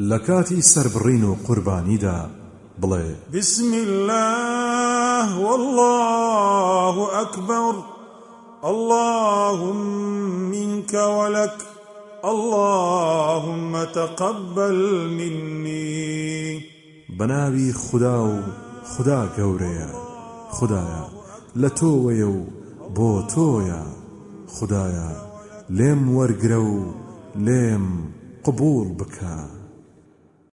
لكاتي سربڕین و قوربانیدا. بڵێ. بسم الله والله أكبر. اللهم منك ولك. اللهم تقبل مني. بناوي خدا و خدا گەورەیە. خدایە لە تۆوەیە و بۆ تۆیە خدایە لێم وەرگرە و لێم قبول بکە.